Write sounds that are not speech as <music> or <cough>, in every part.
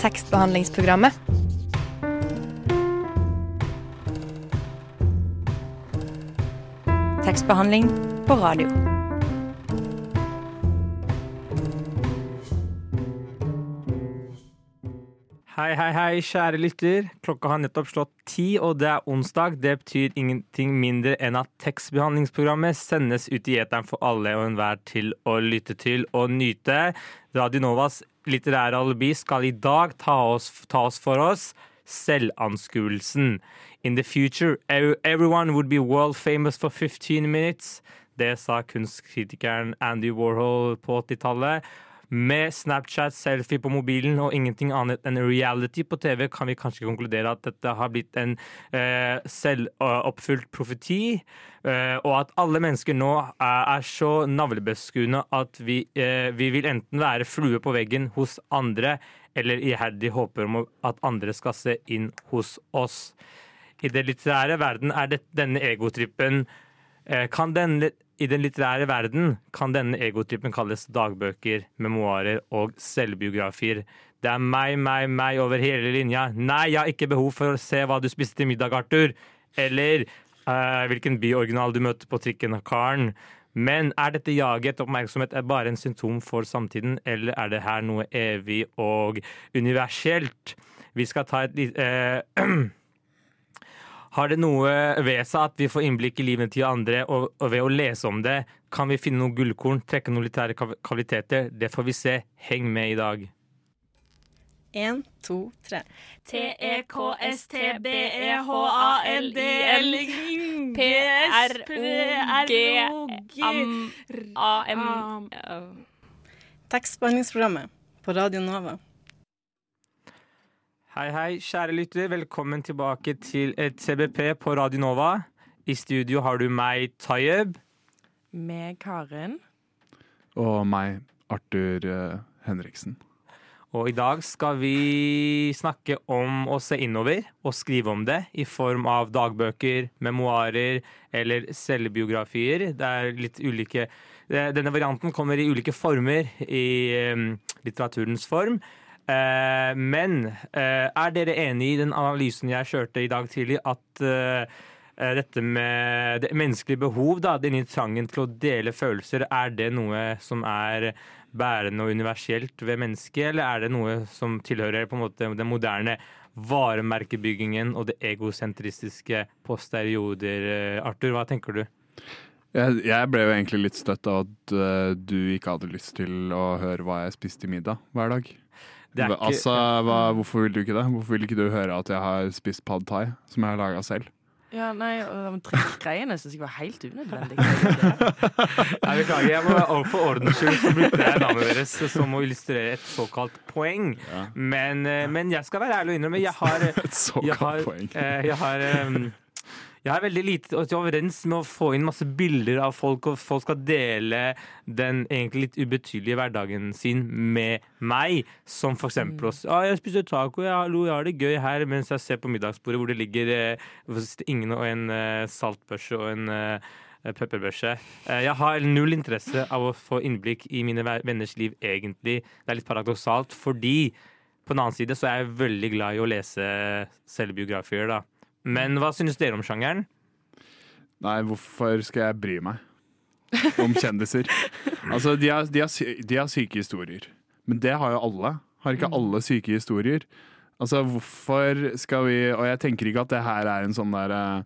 tekstbehandlingsprogrammet. Tekstbehandling på radio. Hei, hei, hei, kjære lytter. Klokka har nettopp slått ti, og det er onsdag. Det betyr ingenting mindre enn at tekstbehandlingsprogrammet sendes ut i eteren for alle og enhver til å lytte til og nyte. Radio Novas litterære alibi skal i dag ta oss, for oss selvanskuelsen. In the future, everyone would be world famous for 15 minutes. Det sa kunstkritikeren Andy Warhol på 80-tallet. Med Snapchat, selfie på mobilen og ingenting annet enn reality på TV kan vi kanskje konkludere at dette har blitt en eh, selvoppfylt profeti, eh, og at alle mennesker nå er, er så navlebeskuende at vi, eh, vi vil enten være flue på veggen hos andre, eller iherdig håper om at andre skal se inn hos oss. I det litterære verden er det, denne egotrippen eh, kan denne i den litterære verden kan denne egotypen kalles dagbøker, memoarer og selvbiografier. Det er meg, meg, meg over hele linja. Nei, jeg har ikke behov for å se hva du spiste til middag, Arthur. Eller uh, hvilken byoriginal du møtte på trikken av Karen. Men er dette jaget oppmerksomhet er bare en symptom for samtiden, eller er det her noe evig og universelt? Vi skal ta et lite uh, <clears throat> Har det noe ved seg at vi får innblikk i livet til andre, og, og ved å lese om det, kan vi finne noen gullkorn, trekke noen litterære kvaliteter? Det får vi se. Heng med i dag. Én, to, tre. T-E-K-S-T-B-E-H-A-L-D-L P-R-O-G-A-M Tekstbehandlingsprogrammet på Radio Nova. Hei, hei, kjære lytter. Velkommen tilbake til et CBP på Radio Nova. I studio har du meg, Tayeb. Med Karen. Og meg, Arthur uh, Henriksen. Og i dag skal vi snakke om å se innover og skrive om det i form av dagbøker, memoarer eller selvbiografier. Det er litt ulike Denne varianten kommer i ulike former i um, litteraturens form. Eh, men eh, er dere enig i den analysen jeg kjørte i dag tidlig, at eh, dette med det menneskelige behov, da, denne trangen til å dele følelser, er det noe som er bærende og universelt ved mennesket, eller er det noe som tilhører på en måte den moderne varemerkebyggingen og det egosentristiske posterioder? Arthur, hva tenker du? Jeg, jeg, ble jo egentlig litt støtt av at du ikke hadde lyst til å høre hva jeg spiste i middag hver dag. Ikke... Altså, hva, Hvorfor vil du ikke det? Hvorfor vil ikke du høre at jeg har spist pad thai, som jeg har laga selv? Ja, nei, og de greiene syns jeg var helt unødvendig. <laughs> jeg beklager. jeg må For ordens skyld så brukte jeg navnet deres som å illustrere et såkalt poeng. Ja. Men, eh, men, jeg skal være ærlig og innrømme, jeg har <laughs> Et såkalt jeg har, poeng. har, jeg har jeg er veldig lite overens med å få inn masse bilder av folk, og folk skal dele den egentlig litt ubetydelige hverdagen sin med meg. Som for eksempel oss. Ah, 'Jeg spiser taco, jeg, jeg har det gøy her', mens jeg ser på middagsbordet hvor det ligger eh, ingen og en eh, saltbørse og en eh, pepperbørse. Eh, jeg har null interesse av å få innblikk i mine venners liv, egentlig. Det er litt paradoksalt, fordi på den annen side så er jeg veldig glad i å lese selvbiografier, da. Men hva synes dere om sjangeren? Nei, hvorfor skal jeg bry meg om kjendiser? <laughs> altså, de har, de, har, de har, syke historier. Men det har jo alle. Har ikke alle syke historier? Altså, hvorfor skal vi Og jeg tenker ikke at det her er en sånn derre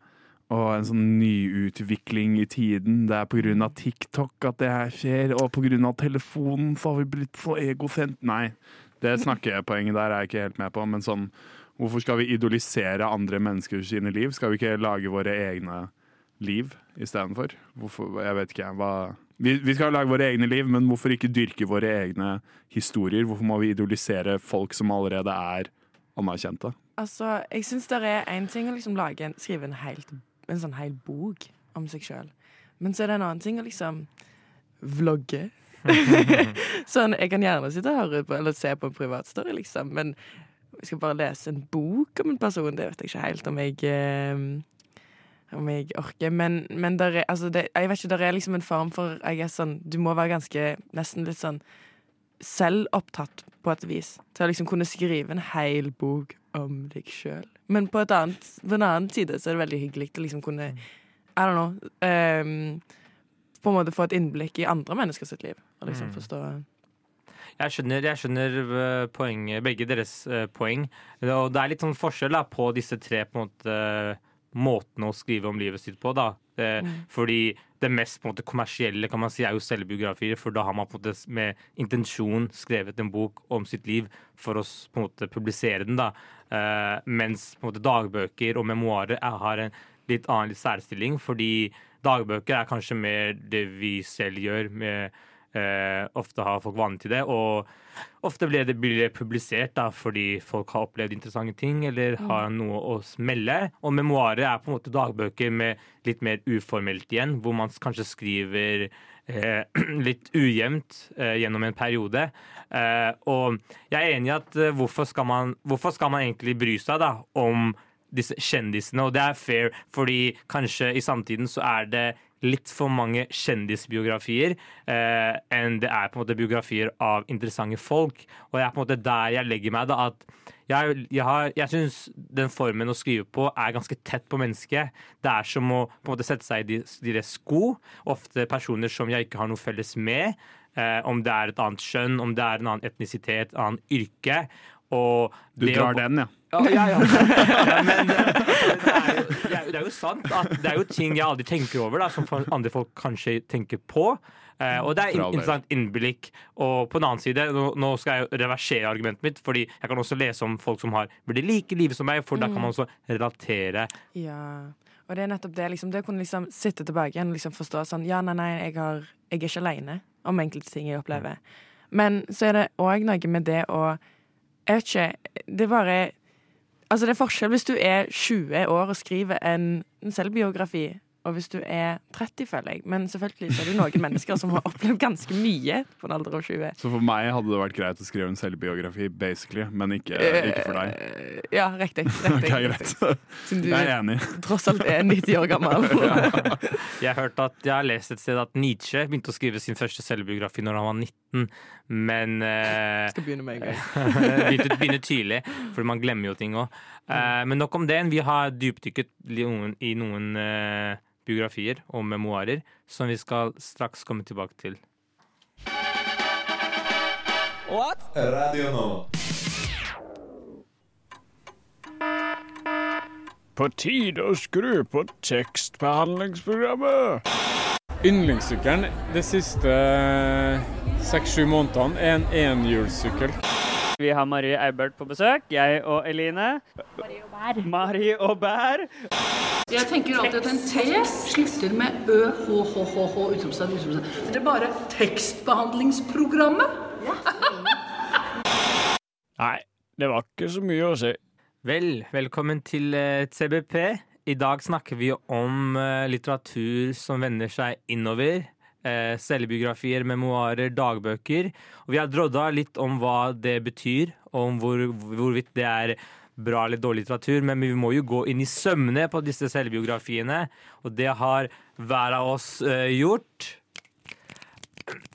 og en sånn nyutvikling i tiden. Det er pga. TikTok at det her skjer, og pga. telefonen så har vi blitt så egosent. Nei, det <laughs> snakkepoenget der er jeg ikke helt med på, men sånn Hvorfor skal vi idolisere andre mennesker sine liv? Skal vi ikke lage våre egne liv istedenfor? Jeg vet ikke, hva vi, vi, skal lage våre egne liv, men hvorfor ikke dyrke våre egne historier? Hvorfor må vi idolisere folk som allerede er anerkjente? Altså, jeg syns det er én ting å liksom lage en, skrive en, helt, en sånn hel bok om seg sjøl. Men så er det en annen ting å liksom vlogge. <laughs> sånn, Jeg kan gjerne sitte og høre på eller se på en privatstory, liksom, men jeg skal bare lese en bok om en person. Det vet jeg ikke helt om jeg eh, om jeg orker. Men, men der er, altså det, jeg vet ikke, der er liksom en form for jeg er sånn, Du må være ganske nesten litt sånn selv opptatt på et vis. Til å liksom kunne skrive en hel bok om deg sjøl. Men på, et annet, på en annen side så er det veldig hyggelig å liksom kunne I don't know um, På en måte få et innblikk i andre mennesker sitt liv. Og liksom Mm. forstå Jeg skjønner, jeg skjønner poeng, begge deres eh, poeng. Og det er litt sånn forskjell da, på disse tre på en måte, måtene å skrive om livet sitt på. da. Eh, Fordi det mest på en måte, kommersielle kan man si, er jo selvbiografier, for da har man på en måte med intensjon skrevet en bok om sitt liv for å på en måte publisere den. da. Eh, mens på en måte, dagbøker og memoarer er, har en litt annen litt særstilling, fordi dagbøker er kanskje mer det vi selv gjør. med Eh, ofte har folk vane til det, og ofte blir det, blir det publisert da, fordi folk har opplevd interessante ting eller har noe å melde. Og memoarer er på en måte dagbøker med litt mer uformelt igjen, hvor man kanskje skriver eh, <clears throat> litt ujevnt eh, gjennom en periode. Eh, og jeg er enig i at eh, hvorfor, skal man, hvorfor skal man egentlig bry seg da, om disse kjendisene? Og det er fair, fordi kanskje i samtiden så er det litt for mange kjendisbiografier eh, enn det er på en måte biografier av interessante folk. Og det er på en måte der jeg legger meg. da, at jeg, jeg, jeg syns den formen å skrive på er ganske tett på mennesket. Det er som å på en måte sette seg i de- deres sko. Ofte personer som jeg ikke har noe felles med. Eh, om det er et annet skjønn, om det er en annen etnisitet, et annet yrke. Og Du drar å- den, ja. ja, ja, ja. <laughs> ja men <laughs> det er, jo, det, er jo, sant at det er jo ting jeg aldri tenker over, da, som andre folk kanskje tenker på. Eh, og det er interessant innblikk. Og på den annen side, nå, nå skal jeg reversere argumentet mitt, fordi jeg kan også lese om folk som har veldig like livet som meg, for da kan man også relatere. Ja. Og det er nettopp det. Liksom, det å kunne liksom sitte tilbake igjen og liksom forstå sånn Ja, nei, nei, jeg, har, jeg er ikke aleine om enkelte ting jeg opplever. Men så er det òg noe med det å Jeg vet ikke. Det er bare Altså, det er forskjell hvis du er 20 år og skriver en, en selvbiografi, og hvis du er 30, føler jeg. Men selvfølgelig så er det noen mennesker som har opplevd ganske mye på en alder av 20. Så for meg hadde det vært greit å skrive en selvbiografi, basically, men ikke, ikke for deg. Eh, Ja, riktig. riktig, <laughs> Ok, greit. Siden du Jeg er enig. tross alt er 90 år gammel. <laughs> Jeg har at jeg har lest et sted at Nietzsche begynte å skrive sin første selvbiografi når han var 19, men eh, Skal begynne med en gang. <laughs> begynte, begynne tidlig, for man glemmer jo ting òg. men nok om det. Vi har dypdykket i noen, i noen eh, biografier og memoarer som vi skal straks komme tilbake til. Radio nå. På tide å skru på tekstbehandlingsprogrammet. Yndlingssykkelen de siste seks-sju månedene er en enhjulssykkel. Vi har Marie Eibert på besøk. Jeg og Eline. Marie og Bær. Marie og Bær. Jeg tenker alltid at en T slutter med ø, h, h, h, h, utropstegn, utropstegn. Det er bare tekstbehandlingsprogrammet. <laughs> Nei, det var ikke så mye å si. Vel, velkommen til eh, CBP. I dag snakker vi om eh, litteratur som vender seg innover. Eh, selvbiografier, memoarer, dagbøker. Og vi har drodda litt om hva det betyr, og om hvor, hvorvidt det er bra eller dårlig litteratur, men vi må jo gå inn i sømmene på disse selvbiografiene, og det har hver av oss eh, gjort.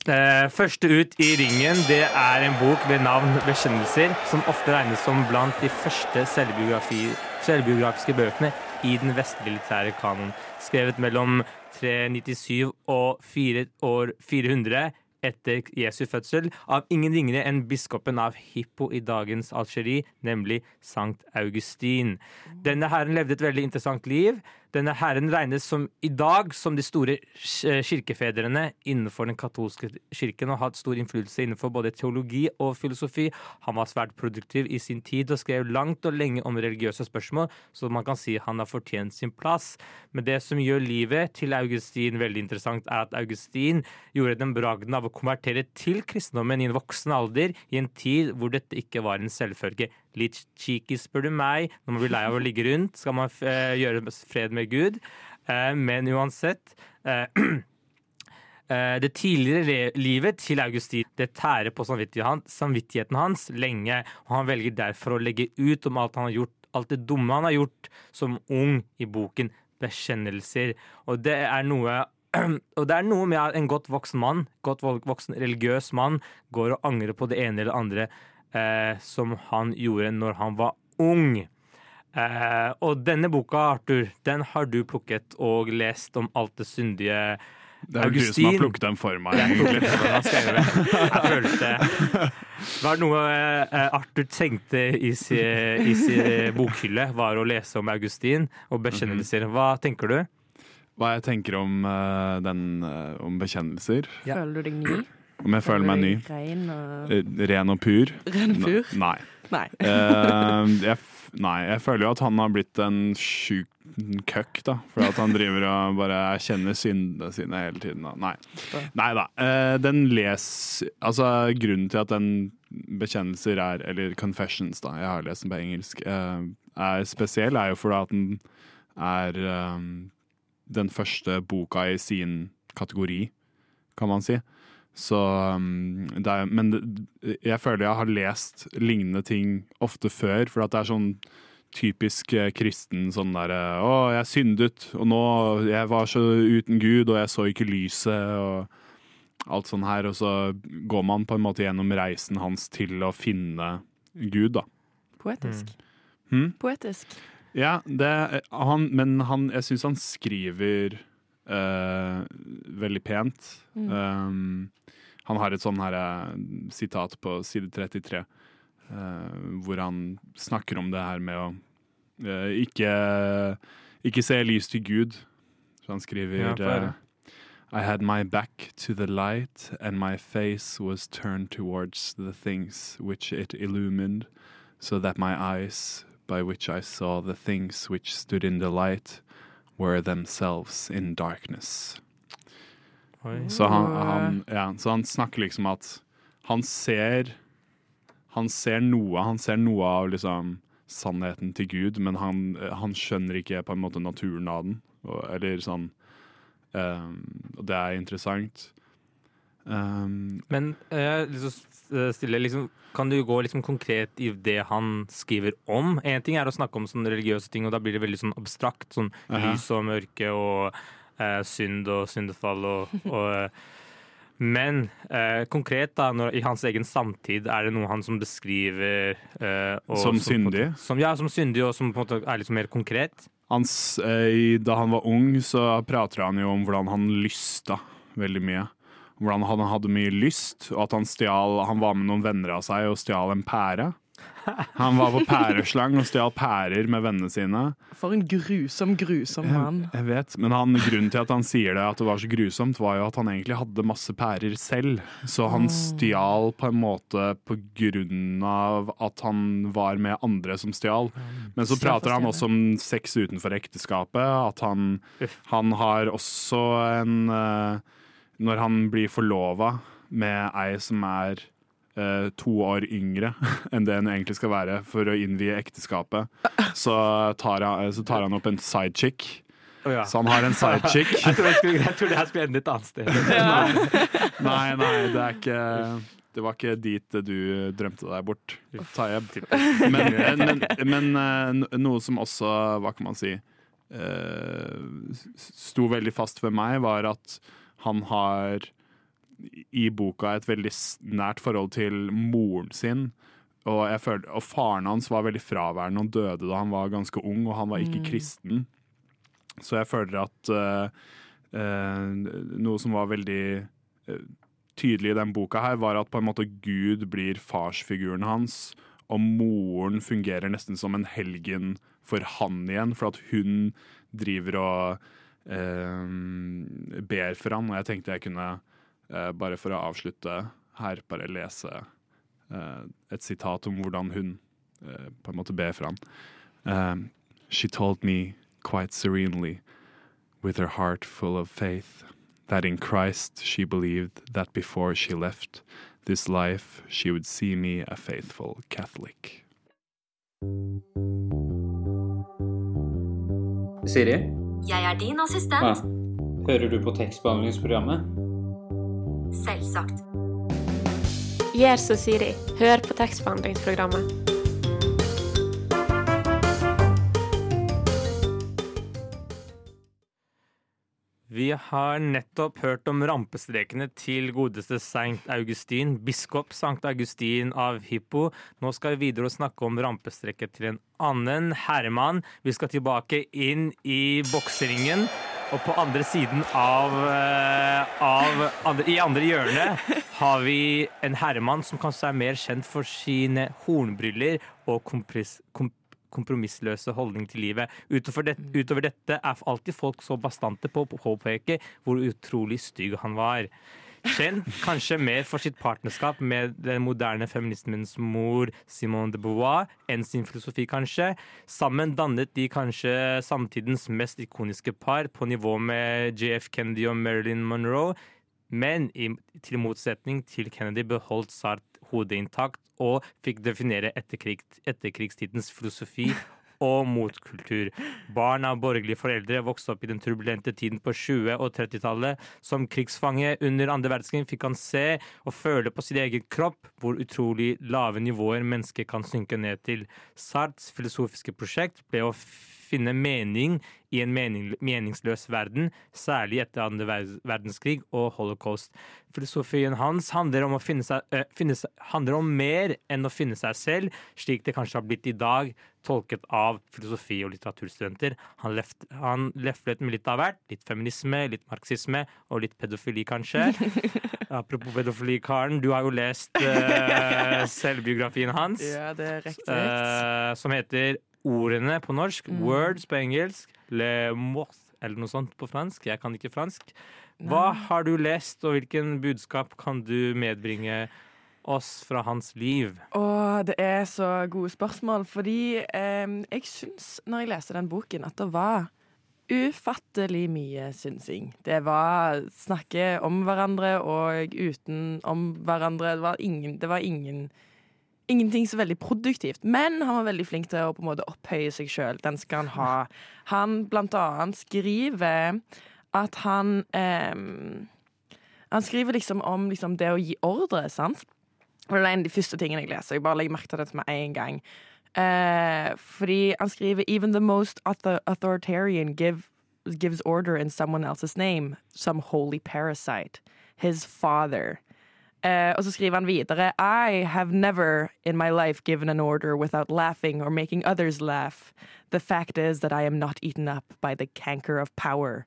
Eh, første ut i ringen det er en bok ved navn 'Bekjennelser', som ofte regnes som blant de første selvbiografi- selvbiografiske bøkene i den vestmilitære kanon. Skrevet mellom 397 og 4 år 400 etter Jesu fødsel av ingen ringere enn biskopen av Hippo i dagens Algerie, nemlig Sankt Augustin. Denne herren levde et veldig interessant liv. Denne herren regnes som i dag som de store kirkefedrene innenfor den katolske kirken og har hatt stor innflytelse innenfor både teologi og filosofi. Han var svært produktiv i sin tid og skrev langt og lenge om religiøse spørsmål, så man kan si han har fortjent sin plass. Men det som gjør livet til Augustin veldig interessant, er at Augustin gjorde den bragden av å konvertere til kristendommen i en voksen alder, i en tid hvor dette ikke var en selvfølge. Litt cheeky, spør du meg. Når man blir lei av å ligge rundt, skal man eh, gjøre fred med Gud. Eh, men uansett eh, <clears throat> Det tidligere livet til Augustin det tærer på samvittigheten hans, lenge, og han velger derfor å legge ut om alt han har gjort, alt det dumme han har gjort som ung i boken Bekjennelser. Og det er noe <clears throat> og det er noe med en godt voksen mann, godt voksen religiøs mann, går og angrer på det ene eller andre eh, som han gjorde når han var ung. Eh, og denne boka, Arthur, den har du plukket og lest om alt det syndige Det er jo du som har plukket den for meg, egentlig. Jeg følte Var det noe eh, Arthur tenkte i sin, i sin bokhylle, var å lese om Augustin og bekjennelser. Hva tenker du? Hva jeg tenker om, eh, den, eh, om bekjennelser. Ja. Føler du deg ny? Om jeg føler meg ny. Ren og Eh, Ren og pur. Ren og pur? Nei. Nei. uh, <laughs> jeg, nei, jeg føler jo at han har blitt en sjuk køkk, da. For at han driver og bare erkjenner syndene sine hele tiden. Da. Nei. nei da. Uh, den les Altså, grunnen til at den bekjennelser er Eller confessions, da. Jeg har lest den på engelsk. Uh, er spesiell, er jo fordi at den er eh, den første boka i sin kategori, kan man si. Så um, det er, Men det, jeg føler jeg har lest lignende ting ofte før, for at det er sånn typisk eh, kristen sånn derre Å, jeg syndet, og nå Jeg var så uten Gud, og jeg så ikke lyset, og alt sånn her. Og så går man på en måte gjennom reisen hans til å finne Gud, da. Poetisk. Hm? Poetisk. Ja, det, han, men han, jeg syns han skriver eh, veldig pent. Mm. Um, han har et sånn her eh, sitat på side 33 uh, hvor han snakker om det her med å uh, ikke, ikke se lys til Gud. Så han skriver Ja, I had my back to the light, and my face was turned towards the things which it illumined, so that my eyes, by which I saw the things which stood in the light, were themselves in darkness. Så han, han, ja, så han snakker liksom at han ser Han ser noe, han ser noe av liksom sannheten til Gud, men han, han skjønner ikke på en måte naturen av den. Og, eller sånn um, Og det er interessant. Um, Men eh, liksom, stille, liksom, kan du gå liksom konkret i det han skriver om? En ting er å snakke om sånne religiøse ting, og da blir det veldig sånn abstrakt. Sånn Aha. lys og mørke og eh, synd og syndefall og, <laughs> og eh, Men eh, konkret, da, når, i hans egen samtid, er det noe han som beskriver eh, og Som syndig? måte- Som, ja, som syndig, og som på en måte er liksom mer konkret? hans, eh, da han var ung, så prater han jo om hvordan han lysta veldig mye. Hvordan han hadde mye lyst, og at han stjal Han var med noen venner av seg og stjal en pære. Han var på pæreslang og stjal pærer med vennene sine. For en grusom, grusom mann. Jeg vet, men han, grunnen til at han sier det, at det var så grusomt, var jo at han egentlig hadde masse pærer selv. Så han stjal på en måte på grunn av at han var med andre som stjal. Men så prater han også om sex utenfor ekteskapet. At han, han har også en eh, Når han blir forlova med ei som er eh, to år yngre <laughs> enn det hun egentlig skal være for å innvie ekteskapet, så tar han, så tar han opp en sidechick. Oh, ja. Så han har en sidechick. <laughs> Jeg trodde jeg skulle- jeg trodde jeg skulle ende et annet sted. <laughs> Nei, nei, det er ikke Det var ikke dit du drømte deg bort, Tayeb. Men, men, men eh, noe som også, hva kan man si, eh, sto veldig fast for meg, var at han har i boka et veldig nært forhold til moren sin. Og, følte, og faren hans var veldig fraværende og døde da han var ganske ung, og han var ikke Mm. kristen. Så jeg føler at uh, uh, noe som var veldig eh, tydelig i den boka her, var at på en måte Gud blir farsfiguren hans, og moren fungerer nesten som en helgen for han igjen, for at hun driver og ber for han. Og jeg tenkte jeg kunne, eh, bare for å avslutte her, bare lese eh, et sitat om hvordan hun eh, på en måte ber for han. Um, she told me quite serenely, with her heart full of faith, that in Christ she believed that before she left this life she would see me a faithful Catholic. Siri, Jeg er din ja. assistent. hører du på tekstbehandlingsprogrammet? Selvsagt. Gjør som Siri. Hør på tekstbehandlingsprogrammet. Vi har nettopp hørt om rampestrekene til godeste Sankt Augustin, biskop Sankt Augustin av Hippo. Nå skal vi videre og snakke om rampestreket til en annen herremann. Vi skal tilbake inn i bokseringen. Og på andre siden av, eh, av andre, I andre hjørne har vi en herremann som kanskje er mer kjent for sine hornbriller og kompris, kom, kompromissløse holdning til livet. Utover, det, utover dette er alltid folk så bastante på å påpeke hvor utrolig stygg han var. Kjent <laughs> kanskje mer for sitt partnerskap med den moderne feminismens mor Simone de Beauvoir enn sin filosofi, kanskje. Sammen dannet de kanskje samtidens mest ikoniske par, på nivå med JF Kennedy og Marilyn Monroe. Men i, til motsetning til Kennedy beholdt Sartre hodet intakt og fikk definere etterkrig, etterkrigstidens filosofi <laughs> og motkultur. Barn av borgerlige foreldre vokste opp i den turbulente tiden på 20- og 30-tallet. Som krigsfange under andre verdenskrig fikk han se og føle på sin egen kropp hvor utrolig lave nivåer mennesker kan synke ned til. Sarts filosofiske prosjekt ble å finne mening i en mening, meningsløs verden, særlig etter andre verdenskrig og holocaust. Filosofien hans handler om, seg, eh, seg, handler om mer enn å finne seg selv, slik det kanskje har blitt i dag, tolket av filosofi- og litteraturstudenter. Han, left, han leflet med litt av hvert. Litt feminisme, litt marxisme og litt pedofili, kanskje. <laughs> Apropos pedofili, Karen. Du har jo lest eh, <laughs> selvbiografien hans. Ja, eh, som heter Ordene på norsk, Mm. Words på engelsk, Le Mot eller noe sånt på fransk. Jeg kan ikke fransk. Hva har du lest, og hvilken budskap kan du medbringe oss fra hans liv? Åh, det er så gode spørsmål, fordi eh, jeg syns, når jeg leste den boken, at det var ufattelig mye synsing. Det var snakke om hverandre og uten om hverandre. Det var ingen, det var ingen Ingenting så veldig produktivt, men han var veldig flink til å på en måte opphøye seg sjøl. Den skal han ha. Han blant annet skriver at han eh, Han skriver liksom om liksom det å gi ordre, sant? Og det er en av de første tingene jeg leser. Jeg bare legger merke til dette med en gang. Eh, fordi han skriver Even the most authoritarian give, gives order in someone else's name. Some holy parasite. His father. Eh, og så skriver han videre I have never in my life given an order without laughing or making others laugh. The fact is that I am not eaten up by the canker of power.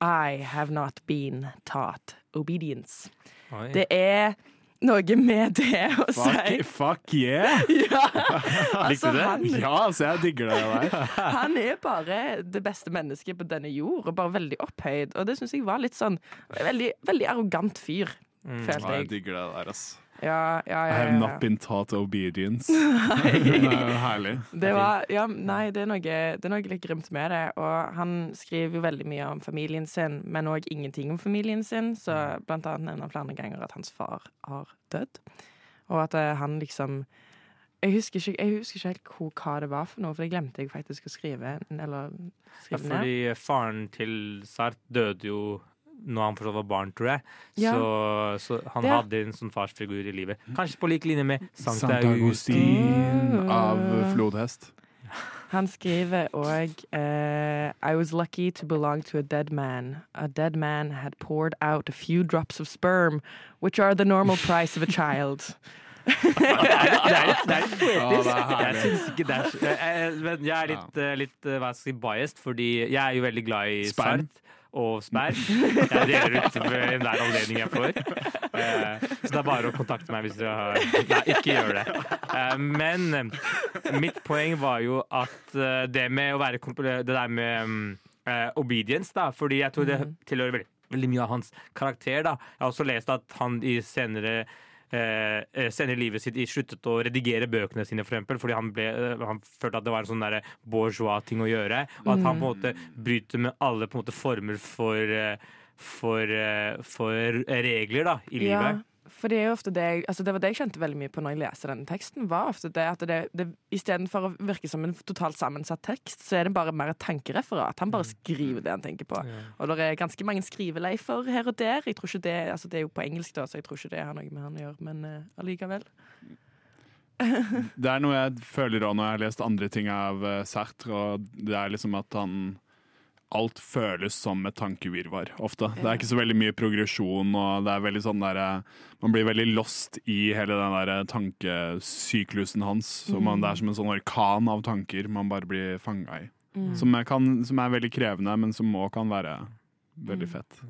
I have not been taught obedience. Oi. Det er noe med det å Fuck, si fuck yeah! <laughs> Ja, <laughs> Likte altså, du det? han- Ja, altså, jeg digger det der. <laughs> Han er bare det beste mennesket på denne jord, og bare veldig opphøyd. Og det syns jeg var litt sånn Veldig, veldig arrogant fyr, Ja, følte jeg jeg. digger det der, ass. Ja, ja, I ja, have not been taught obedience. <laughs> det er jo herlig. Det var, ja, nei, det er, noe, det er noe litt grimt med det. Og han skriver jo veldig mye om familien sin, men òg ingenting om familien sin. Så blant annet nevner han flere ganger at hans far har dødd. Og at eh, han liksom jeg husker, ikke, jeg husker ikke helt hvor, hva det var for noe, for det glemte jeg faktisk å skrive. Eller Ja, skrive ned. fordi faren til Sart døde jo når han fortsatt var barn, tror jeg. Ja. Så, så han ja. hadde en sånn farsfigur i livet. Kanskje på lik linje med Sankt Sankt Augustin av flodhest. Han skriver òg uh, I was lucky to belong to a dead man. A dead man had poured out a few drops of sperm, which are the normal price of a child. Det er litt, poetisk. <laughs> Jeg syns ikke det er men jeg er litt, eh, litt eh, hva skal jeg si, biased, fordi jeg er jo veldig glad i Sperm. Sartre. Og sperr. Jeg deler ut ved enhver anledning jeg får. Eh, Så det er bare å kontakte meg hvis dere har Nei, ikke gjør det. Eh, Men eh, mitt poeng var jo at det med å være Det der med mm, obedience, da, fordi jeg tror det tilhører veldig, veldig mye av hans karakter. da. Jeg har også lest at han i senere eh, eh, senere i livet sitt i sluttet å redigere bøkene sine, for eksempel, fordi han, ble, eh, han følte at det var en sånn bourgeois-ting å gjøre. Og at han på en måte bryter med alle på en måte former for, eh, for, for regler da, i livet. For det er jo ofte det jeg, altså det var det jeg kjente veldig mye på når jeg leste denne teksten. var ofte det at det, det Istedenfor å virke som en totalt sammensatt tekst, så er det bare mer et tankereferat. Han bare skriver det han tenker på. Og det er ganske mange skriveleifer her og der. Jeg tror ikke Det altså det er jo på engelsk, da, så jeg tror ikke det har noe med han å gjøre, men uh, allikevel. <laughs> Det er noe jeg føler òg når jeg har lest andre ting av eh, Sartre, og det er liksom at han alt føles som et tankevirvar ofte. Det er ikke så veldig mye progresjon, og det er veldig sånn der, eh, man blir veldig lost i hele den der eh, tankesyklusen hans. Så man, det er som en sånn orkan av tanker man bare blir fanga i. Mm. Som, er, kan, som er veldig krevende, men som òg kan være Mm. veldig fett.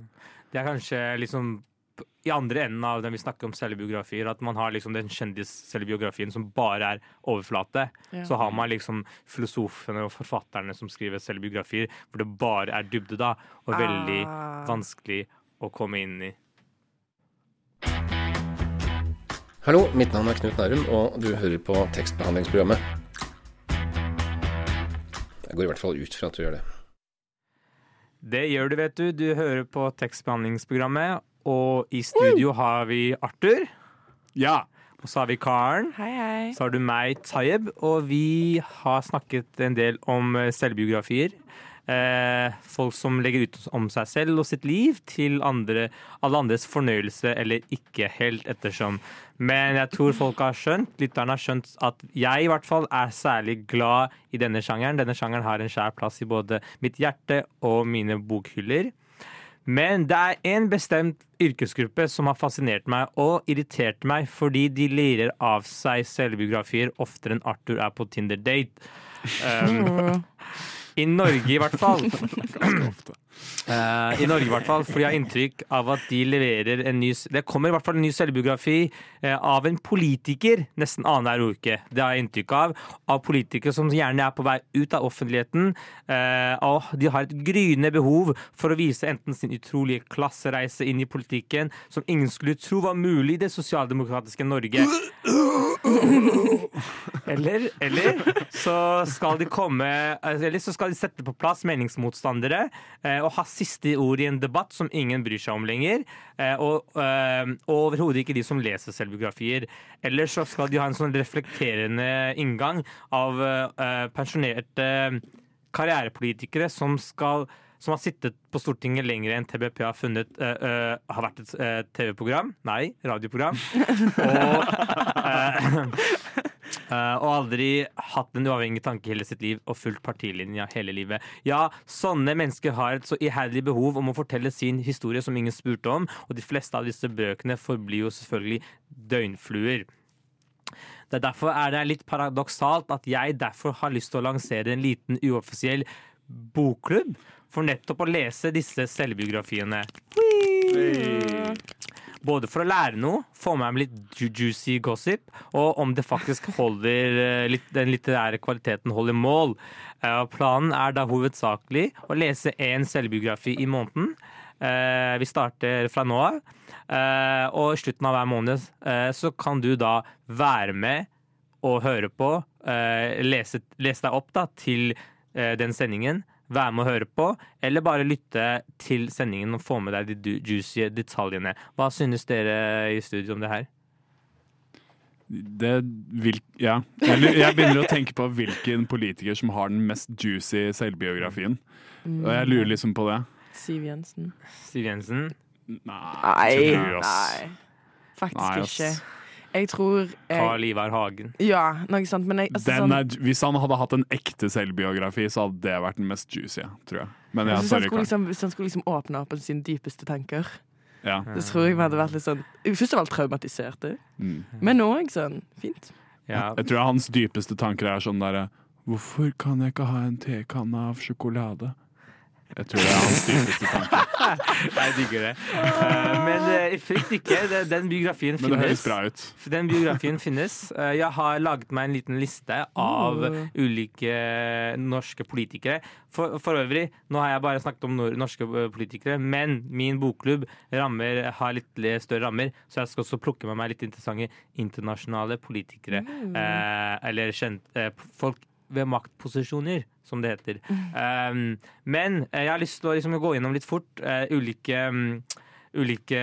Det er kanskje liksom i andre enden av den vi snakker om selvbiografier, at man har liksom den kjendis-selvbiografien som bare er overflate. Ja. Så har man liksom filosofene og forfatterne som skriver selvbiografier, hvor det bare er dybde, da, og veldig Ah. vanskelig å komme inn i. Hallo, mitt navn er Knut Nærum, og du hører på tekstbehandlingsprogrammet. Jeg går i hvert fall ut fra at du gjør det. Det gjør du, vet du. Du hører på tekstbehandlingsprogrammet, og i studio har vi Arthur. Ja. Og så har vi Karen. Hei, hei. Så har du meg, Tayeb, og vi har snakket en del om eh, selvbiografier. Eh, folk som legger ut om seg selv og sitt liv til andre, alle andres fornøyelse, eller ikke helt ettersom. Men jeg tror folk har skjønt, lytterne har skjønt at jeg i hvert fall er særlig glad i denne sjangeren. Denne sjangeren har en skjær plass i både mitt hjerte og mine bokhyller. Men det er en bestemt yrkesgruppe som har fascinert meg og irritert meg fordi de lirer av seg selvbiografier oftere enn Arthur er på Tinder-date. <laughs> Um, I Norge i hvert fall. Eh, I Norge i hvert fall, fordi jeg har inntrykk av at de leverer en ny Det kommer i hvert fall en ny selvbiografi eh, av en politiker nesten annenhver uke. Det har jeg inntrykk av. Av politikere som gjerne er på vei ut av offentligheten. Eh, og de har et gryende behov for å vise enten sin utrolige klassereise inn i politikken, som ingen skulle tro var mulig i det sosialdemokratiske Norge. Eller, eller så skal de komme Eller så skal de sette på plass meningsmotstandere eh, ha siste ord i en debatt som ingen bryr seg om lenger. Eh, og, eh, og overhodet ikke de som leser selvbiografier. Ellers så skal de ha en sånn reflekterende inngang av eh, pensjonerte karrierepolitikere som skal som har sittet på Stortinget lenger enn TBP har funnet uh, uh, har vært et uh, TV-program. Nei, radioprogram. <laughs> Og, eh, og aldri hatt en uavhengig tanke hele sitt liv og fulgt partilinja hele livet. Ja, sånne mennesker har et så iherdig behov om å fortelle sin historie som ingen spurte om, og de fleste av disse bøkene forblir jo selvfølgelig døgnfluer. Det er Derfor er det litt paradoksalt at jeg derfor har lyst til å lansere en liten uoffisiell bokklubb for nettopp å lese disse selvbiografiene. Både for å lære noe, få med meg litt ju- juicy gossip, og om det faktisk <laughs> holder eh, den litterære kvaliteten holder mål. Eh, Planen er da hovedsakelig å lese én selvbiografi i måneden. Eh, Vi starter fra nå av. Og i slutten av hver måned så kan du da være med og høre på, lese, lese deg opp da, til den sendingen, være med å høre på, eller bare lytte til sendingen og få med deg de juicy detaljene. Hva synes dere i studio om det her? Det vil, ja. Jeg, jeg begynner å tenke på hvilken politiker som har den mest juicy selvbiografien. Og jeg lurer liksom på det. Siv Jensen. Siv Jensen? Nei, nei. Faktisk Nei, ass. ikke. Jeg tror jeg, Carl Ivar Hagen. Ja, noe sånt. Men jeg, altså, Den sånn, er, hvis han hadde hatt en ekte selvbiografi, så hadde det vært den mest juicy, tror jeg. Men ja, hvis, han sorry, skulle liksom, hvis han skulle liksom åpne opp om sine dypeste tanker, Ja. så tror jeg vi hadde vært litt sånn Først av alt traumatiserte, Mm. men òg sånn fint. Ja. Jeg tror hans dypeste tanker er sånn derre Hvorfor kan jeg ikke ha en tekanne av sjokolade? Jeg tror det er hans dypeste tanke. <laughs> Jeg digger det. Eh, Men eh, frykt ikke, den biografien Men det høres finnes. bra ut. Den biografien finnes. Eh, Jeg har laget meg en liten liste av Mm. ulike norske politikere. For, for øvrig, nå har jeg bare snakket om nor norske eh, politikere, men min bokklubb rammer, har litt større rammer, så jeg skal også plukke med meg litt interessante internasjonale politikere. Mm. Eh, eller kjent, eh, folk ved maktposisjoner, som det heter. Um, men eh, jeg har lyst til å liksom, gå gjennom litt fort uh, ulike um, ulike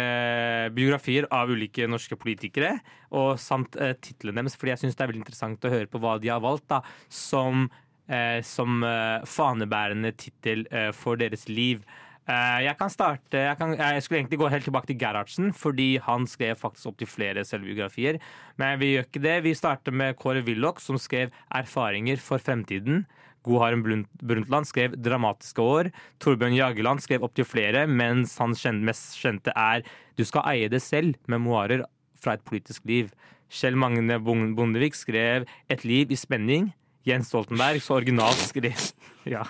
biografier av ulike norske politikere, og samt uh, titlene deres, fordi jeg syns det er veldig interessant å høre på hva de har valgt da, som, eh, som fanebærende tittel for deres liv. Eh, jeg kan starte jeg, kan, jeg skulle egentlig gå helt tilbake til Gerhardsen, fordi han skrev faktisk opptil flere selvbiografier. Men vi gjør ikke det. Vi starter med Kåre Willoch, som skrev 'Erfaringer for fremtiden'. Gro Harem Brundtland skrev 'Dramatiske år'. Torbjørn Jageland skrev opptil flere, mens hans mest kjente er 'Du skal eie det selv', memoarer fra et politisk liv. Kjell Magne Bondevik skrev 'Et liv i spenning'. Jens Stoltenberg så originalt skrev <laughs> ja.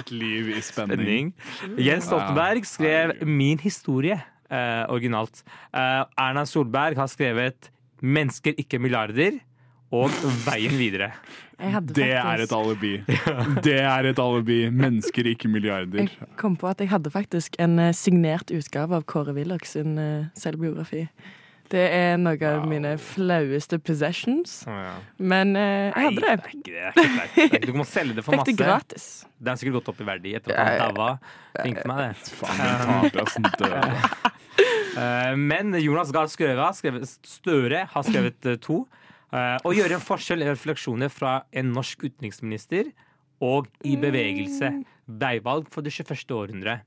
Et liv i spenning. Jens Stoltenberg skrev 'Min historie' eh, originalt. Eh, Erna Solberg har skrevet 'Mennesker, ikke milliarder' og 'Veien videre'. Det er et alibi. <laughs> Det er et alibi. Mennesker, ikke milliarder. Jeg kom på at jeg hadde faktisk en eh, signert utgave av Kåre Willoch sin eh, selvbiografi. Det er noe av mine flaueste possessions. Men eh, jeg hadde det. Det er ikke det. er ikke. Det er Du må selge det for <laughs> Fikk masse. det gratis. Det har sikkert gått opp i verdi etter at han Ja, ja. daua. Ringte meg det. Faen, uh, den <laughs> Men Jonas Gahr Støre har skrevet, Støre har skrevet eh, to. Eh, Å gjøre en forskjell i refleksjoner fra en norsk utenriksminister og i bevegelse. Veivalg for det 21. århundre.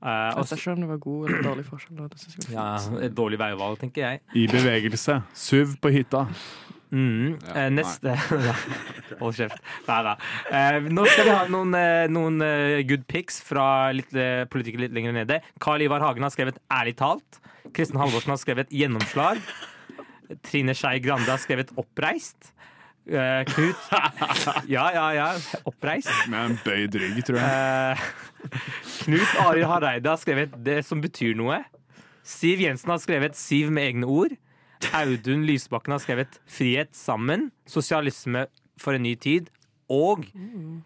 Eh, og Jeg ser ikke om det var god eller dårlig forskjell. da. Det jeg ja, et dårlig veivalg, tenker jeg. I bevegelse. SUV på hytta. Mm. Ja, eh, neste <laughs> Hold kjeft. Nei da. Eh, nå skal vi ha noen, eh, noen eh, good pics fra litt, eh, politikere litt lenger nede. Carl Ivar Hagen har skrevet 'Ærlig talt'. Kristin Halvorsen har skrevet 'Gjennomslag'. Trine Skei Grande har skrevet 'Oppreist'. Eh, Knut <laughs> Ja, ja, ja. Oppreist. Med en bøyd rygg, tror jeg. Uh, Knut Arild Hareide har skrevet 'Det som betyr noe'. Siv Jensen har skrevet 'Siv med egne ord'. Audun Lysbakken har skrevet 'Frihet sammen', 'Sosialisme for en ny tid' og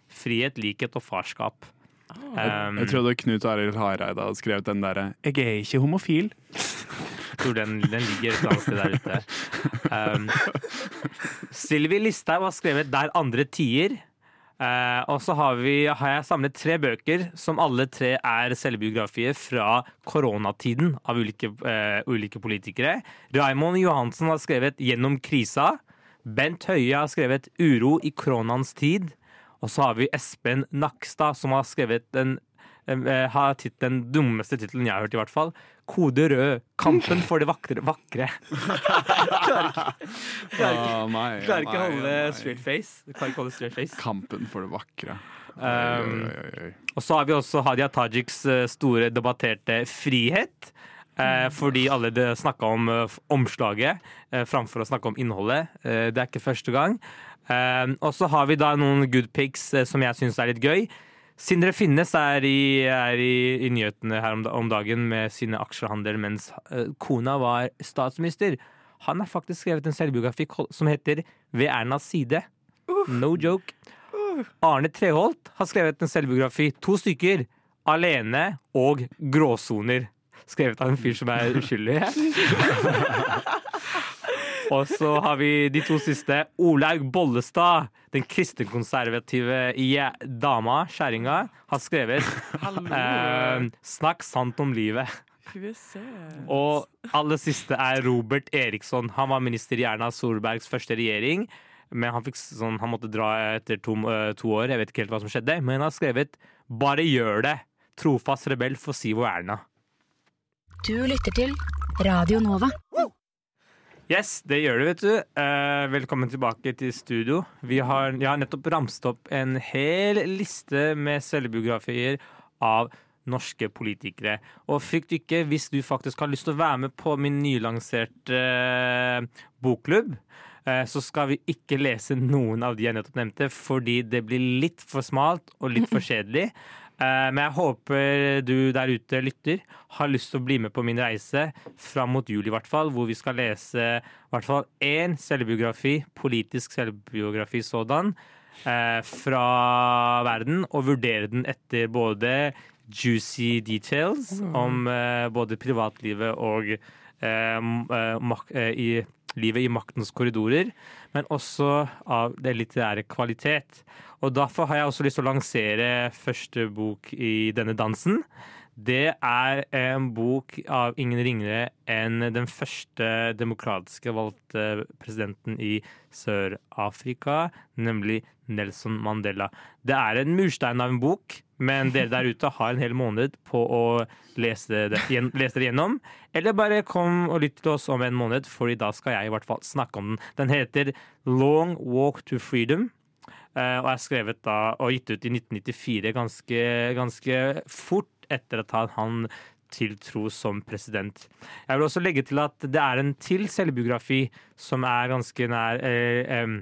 'Frihet, likhet og farskap'. Um, Jeg trodde Knut Arild Hareide hadde skrevet den derre 'Jeg er ikke homofil'. Tror den, den ligger et eller annet sted der ute. Um, Sylvi Listhaug har skrevet 'Der andre tier'. Uh, og så har, har jeg samlet tre bøker som alle tre er selvbiografier fra koronatiden av ulike, uh, ulike politikere. Raymond Johansen har skrevet 'Gjennom krisa'. Bent Høie har skrevet 'Uro i koronaens tid'. Og så har vi Espen Nakstad som har skrevet den uh, dummeste tittelen jeg har hørt, i hvert fall. 'Kode rød. Kampen for det vakre'. vakre. klarer ikke, klarer ikke, ikke holde straight face. Klarer ikke holde straight face. Kampen for det vakre. Um, Oi, oi, oi. Og så har vi også Hadia Tajiks eh, store debatterte frihet. Eh, fordi alle det snakka om eh, omslaget eh, framfor å snakke om innholdet. Eh, det er ikke første gang. Eh, og så har vi da noen good pics eh, som jeg syns er litt gøy. Sindre Finnes er i, er i, i nyhetene her om, om dagen med sine aksjehandler mens uh, kona var statsminister. Han har faktisk skrevet en selvbiografi som heter Ved Ernas side. No joke. Arne Treholt har skrevet en selvbiografi, to stykker, alene og gråsoner. Skrevet av en fyr som er uskyldig. <laughs> og så har vi de to siste. Olaug Bollestad, den kristenkonservative dama, kjerringa, har skrevet eh, 'Snakk sant om livet'. Og aller siste er Robert Eriksson. Han var minister i Erna Solbergs første regjering. Men han, fikk sånn, han måtte dra etter to, eh, to år. Jeg vet ikke helt hva som skjedde. Men han har skrevet 'Bare gjør det'. Trofast rebell for Siv og Erna. Du lytter til Radio Nova. Yes, det gjør det, vet du. Eh, velkommen tilbake til studio. Vi har, jeg har nettopp ramst opp en hel liste med selvbiografier av norske politikere. Og frykt ikke hvis du faktisk har lyst til å være med på min nylanserte eh, bokklubb. eh, Så skal vi ikke lese noen av de jeg nettopp nevnte, fordi det blir litt for smalt og litt for <laughs> kjedelig. Eh, Men jeg håper du der ute lytter har lyst til å bli med på min reise fram mot jul, i hvert fall, hvor vi skal lese i hvert fall én selvbiografi, politisk selvbiografi sådan, eh, fra verden, og vurdere den etter både juicy details Mm. om eh, både privatlivet og i livet i maktens korridorer, men også av det litterære kvalitet. Og Derfor har jeg også lyst til å lansere første bok i denne dansen. Det er en bok av ingen ringere enn den første demokratiske valgte presidenten i Sør-Afrika, nemlig Nelson Mandela. Det er en murstein av en bok, men dere der ute har en hel måned på å lese det, lese det gjennom. Eller bare kom og lytt til oss om en måned, for da skal jeg i hvert fall snakke om den. Den heter Long Walk to Freedom. eh, Og er skrevet da og gitt ut i 1994, ganske, ganske fort etter at han- tiltro som president. Jeg vil også legge til at det er en til selvbiografi som er ganske nær eh, eh,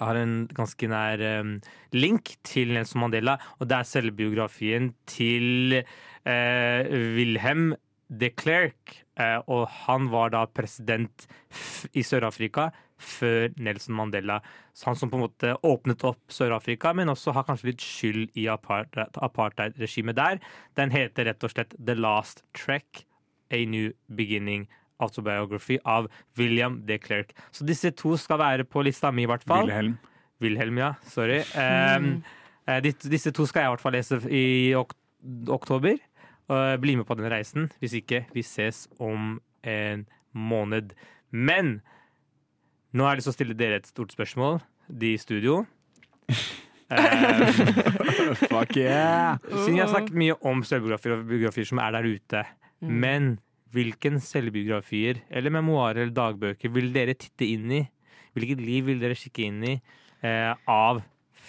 har en ganske nær em, link til Nelson Mandela, og det er selvbiografien til eh, Wilhelm de Klerk. Eh, og han var da president i Sør-Afrika før Nelson Mandela. Så han som på en måte åpnet opp Sør-Afrika, men også har kanskje litt skyld i apartheid- apartheid-regimet der. Den heter rett og slett The Last Track, A New Beginning. Autobiography av William de Klerk. Så disse to skal være på lista mi, i hvert fall. Wilhelm. Wilhelm, ja. Sorry. Um, eh, disse to skal jeg i hvert fall lese i ok oktober. Uh, bli med på den reisen. Hvis ikke, vi ses om en måned. Men nå har jeg lyst til å stille dere et stort spørsmål, de i studio. Um, <laughs> Fuck yeah! Siden jeg har snakket mye om selvbiografier og biografier som er der ute. Mm. Men hvilken selvbiografier eller memoarer eller dagbøker vil dere titte inn i? Hvilket liv vil dere kikke inn i eh, av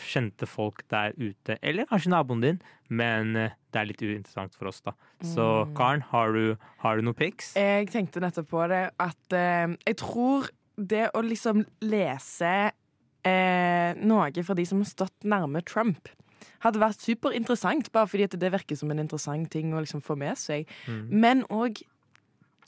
kjente folk der ute? Eller kanskje naboen din, men eh, det er litt uinteressant for oss, da. Så Mm. Karen, har du, har du noen pics? Jeg tenkte nettopp på det at eh, jeg tror det å liksom lese eh, noe fra de som har stått nærme Trump, hadde vært superinteressant, bare fordi det virker som en interessant ting å liksom få med seg. Mm. Men òg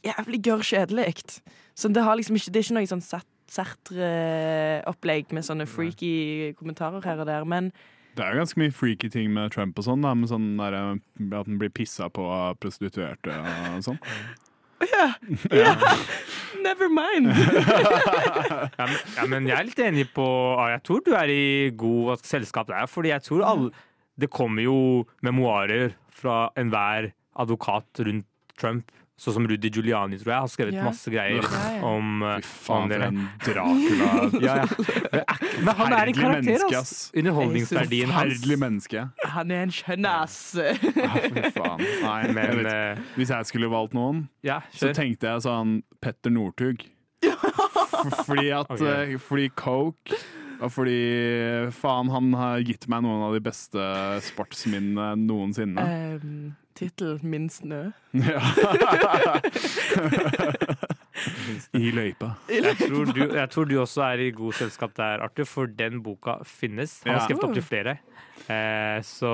jævlig gørr kjedelig. Så det, har liksom ikke, det er ikke noe sånn Sertre-opplegg med sånne freaky kommentarer her og der. Men Det er jo ganske mye freaky ting med Trump og sånn, da, med sånn der, eh, at han blir pissa på av prostituerte og sånn. <laughs> <laughs> ja, ja. <laughs> Never mind! <laughs> ja, men, ja, men jeg er litt enig på ah, Jeg tror du er i god selskap der. Fordi jeg tror alle Det kommer jo memoarer fra enhver advokat rundt Trump. Sånn som Rudy Giuliani, tror jeg, har skrevet Ja. masse greier Ja, ja. om uh, Fy faen, om for en Dracula. <laughs> ja, ja. Men han er en karakter, menneske, ass. Underholdningsverdien hans. Forferdelig menneske. Han er en skjønnass. Ja, fy faen. Nei, <laughs> Men, vet, eh, hvis jeg skulle valgt noen, Ja, så tenkte jeg sånn Petter Northug. <laughs> Fordi at okay. eh, Fordi coke fordi faen, han har gitt meg noen av de beste sportsminnene noensinne. Um, Tittel 'Min snø'. <laughs> Ja. I løypa. Jeg tror, du, jeg tror du også er i god selskap der, Arthur, for den boka finnes. Han har skrevet skrevet opptil flere. Eh, så,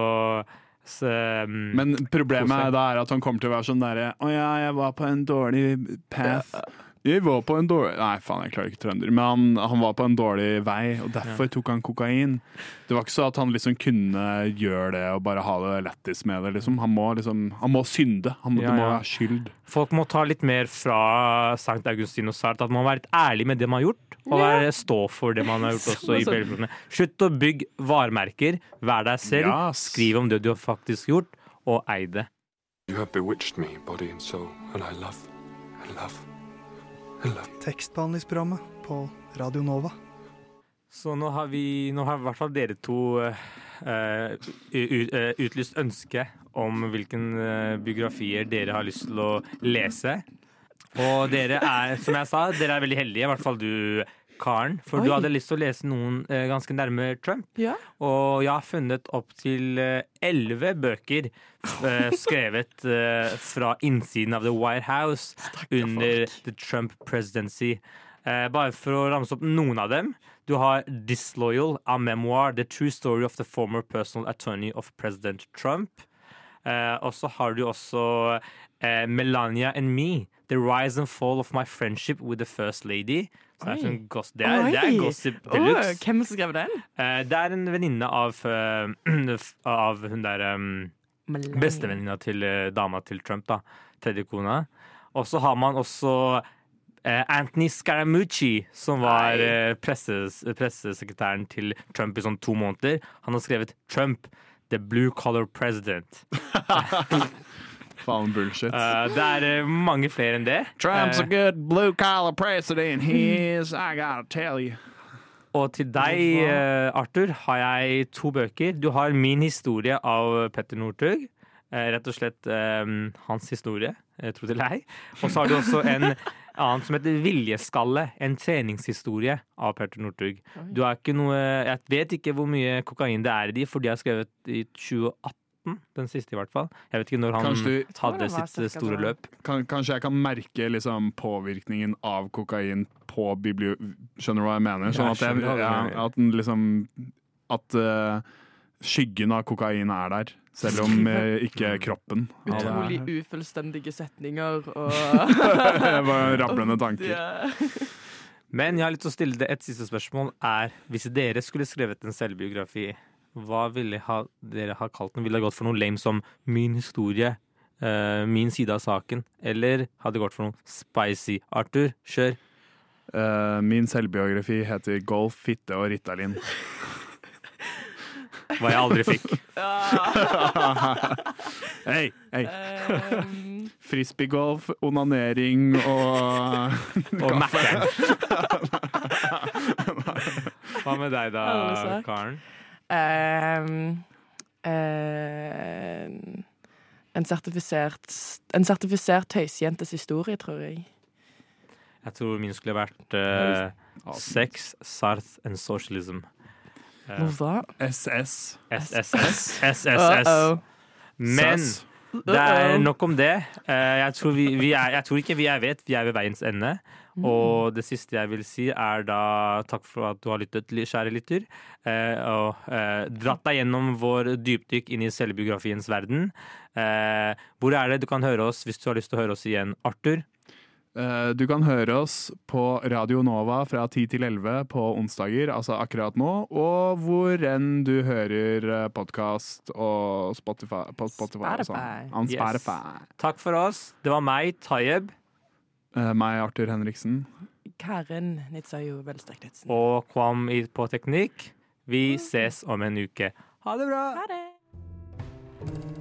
så um, Men problemet er da er at han kommer til å være sånn derre Å ja, jeg var på en dårlig path. Jeg var på en dårlig Nei, faen, jeg klarer ikke trønder. Men han, han var på en dårlig vei, og derfor tok han kokain. Det var ikke så at han liksom kunne gjøre det og bare ha det lættis med det. Liksom. Han må liksom Han må synde. Han må, Ja, Det må ja. være skyld. Folk må ta litt mer fra Sankt Augustin og Sart. At man må være litt ærlig med det man har gjort, og være, stå for det man har gjort også i <laughs> Sånn. Slutt å bygge varemerker. Vær deg selv. Ja, Skriv om det du har faktisk gjort, og ei det. You have bewitched me, body and soul, and I love, I love, I love. Tekstbehandlingsprogrammet på Radio Nova. Så nå har vi Nå har i hvert fall dere to uh, eh, utlyst ønske om hvilken biografier dere har lyst til å lese. Og dere er, som jeg sa, dere er veldig heldige, i hvert fall du, Karen. For du hadde lyst til å lese noen eh, ganske nærme Trump. Ja. Og jeg har funnet opptil elleve bøker eh, <laughs> skrevet eh, fra innsiden av The White House under the Trump presidency. Eh, bare for å ramse opp noen av dem. Du har Disloyal, A Memoir, The True Story of the Former Personal Attorney of President Trump. Eh, og så har du også eh, Melania and Me, The Rise and Fall of My Friendship with the First Lady. Så det, er sånn goss, det, er, det er gossip Åh, deluxe. hvem som skrev den? Eh, det er en venninne av, eh, <clears throat> av hun der um, Bestevenninna til eh, dama til Trump, da. Tredje kona. Og så har man også Anthony Scaramucci, som var presses, pressesekretæren til Trump i sånn to måneder. Han har skrevet 'Trump The Blue color President. <laughs> <laughs> Faen bullshit. Uh, det er eh, mange flere enn det. Trump's a Eh, good blue collar president. He is, I gotta tell you. Og til deg, Arthur, har jeg to bøker. Du har min historie av Petter Northug. Rett og slett eh, hans historie, tro det eller ei. Og så har du også en <laughs> annen som heter Viljeskalle. En treningshistorie av Petter Northug. Du har ikke noe Jeg vet ikke hvor mye kokain det er i de, for de har skrevet i 2018. Den siste, i hvert fall. Jeg vet ikke når han du- hadde sitt store løp. Kan, kanskje jeg kan merke liksom, påvirkningen av kokain på biblio... Skjønner du hva jeg mener? Sånn at, jeg, ja, at den liksom At uh, skyggen av kokain er der, selv om eh, ikke <laughs> kroppen. Ja, Utrolig ufullstendige setninger og <laughs> Det var rablende tanker. Men jeg har lyst til å stille det et siste spørsmål. Er Hvis dere skulle skrevet en selvbiografi, hva ville ha, dere ha kalt den? Ville det gått for noe lame som 'Min historie', uh, 'Min side av saken'? Eller hadde det gått for noe spicy? Arthur, kjør. Uh, min selvbiografi heter 'Golf, fitte og Ritalin'. <laughs> Hva jeg aldri fikk. <laughs> Hei, hei. Um, Frisbeegolf, onanering og <laughs> Og kaffe. Hva med deg da, Karen? Um, eh, en sertifisert En sertifisert tøysejentes historie, tror jeg. Jeg tror min skulle vært uh, Sex, Sarth and Socialism. Uh, Hva? SS. SSS. SSS. Uh-oh. Men det er nok om det. Uh, Jeg tror, vi, vi er, jeg tror ikke vi er vet, vi er ved veiens ende. Og det siste jeg vil si, er da takk for at du har lyttet, kjære lytter. eh, Og eh, dratt deg gjennom vår dypdykk inn i selvbiografiens verden. Eh, Hvor er det du kan høre oss hvis du har lyst til å høre oss igjen, Arthur? Eh, Du kan høre oss på Radio Nova fra 10 til 11 på onsdager, altså akkurat nå, og hvor enn du hører podkast og Spotify, på Spotify og sånn. Spotify. Yes. Takk for oss. Det var meg, Tayeb, Eh, Eh, meg, Arthur Henriksen. Karen Nitsayo Velstad-Knitsen. Og Kvam på teknikk. Vi mm. ses om en uke. Ha det bra! Ha det.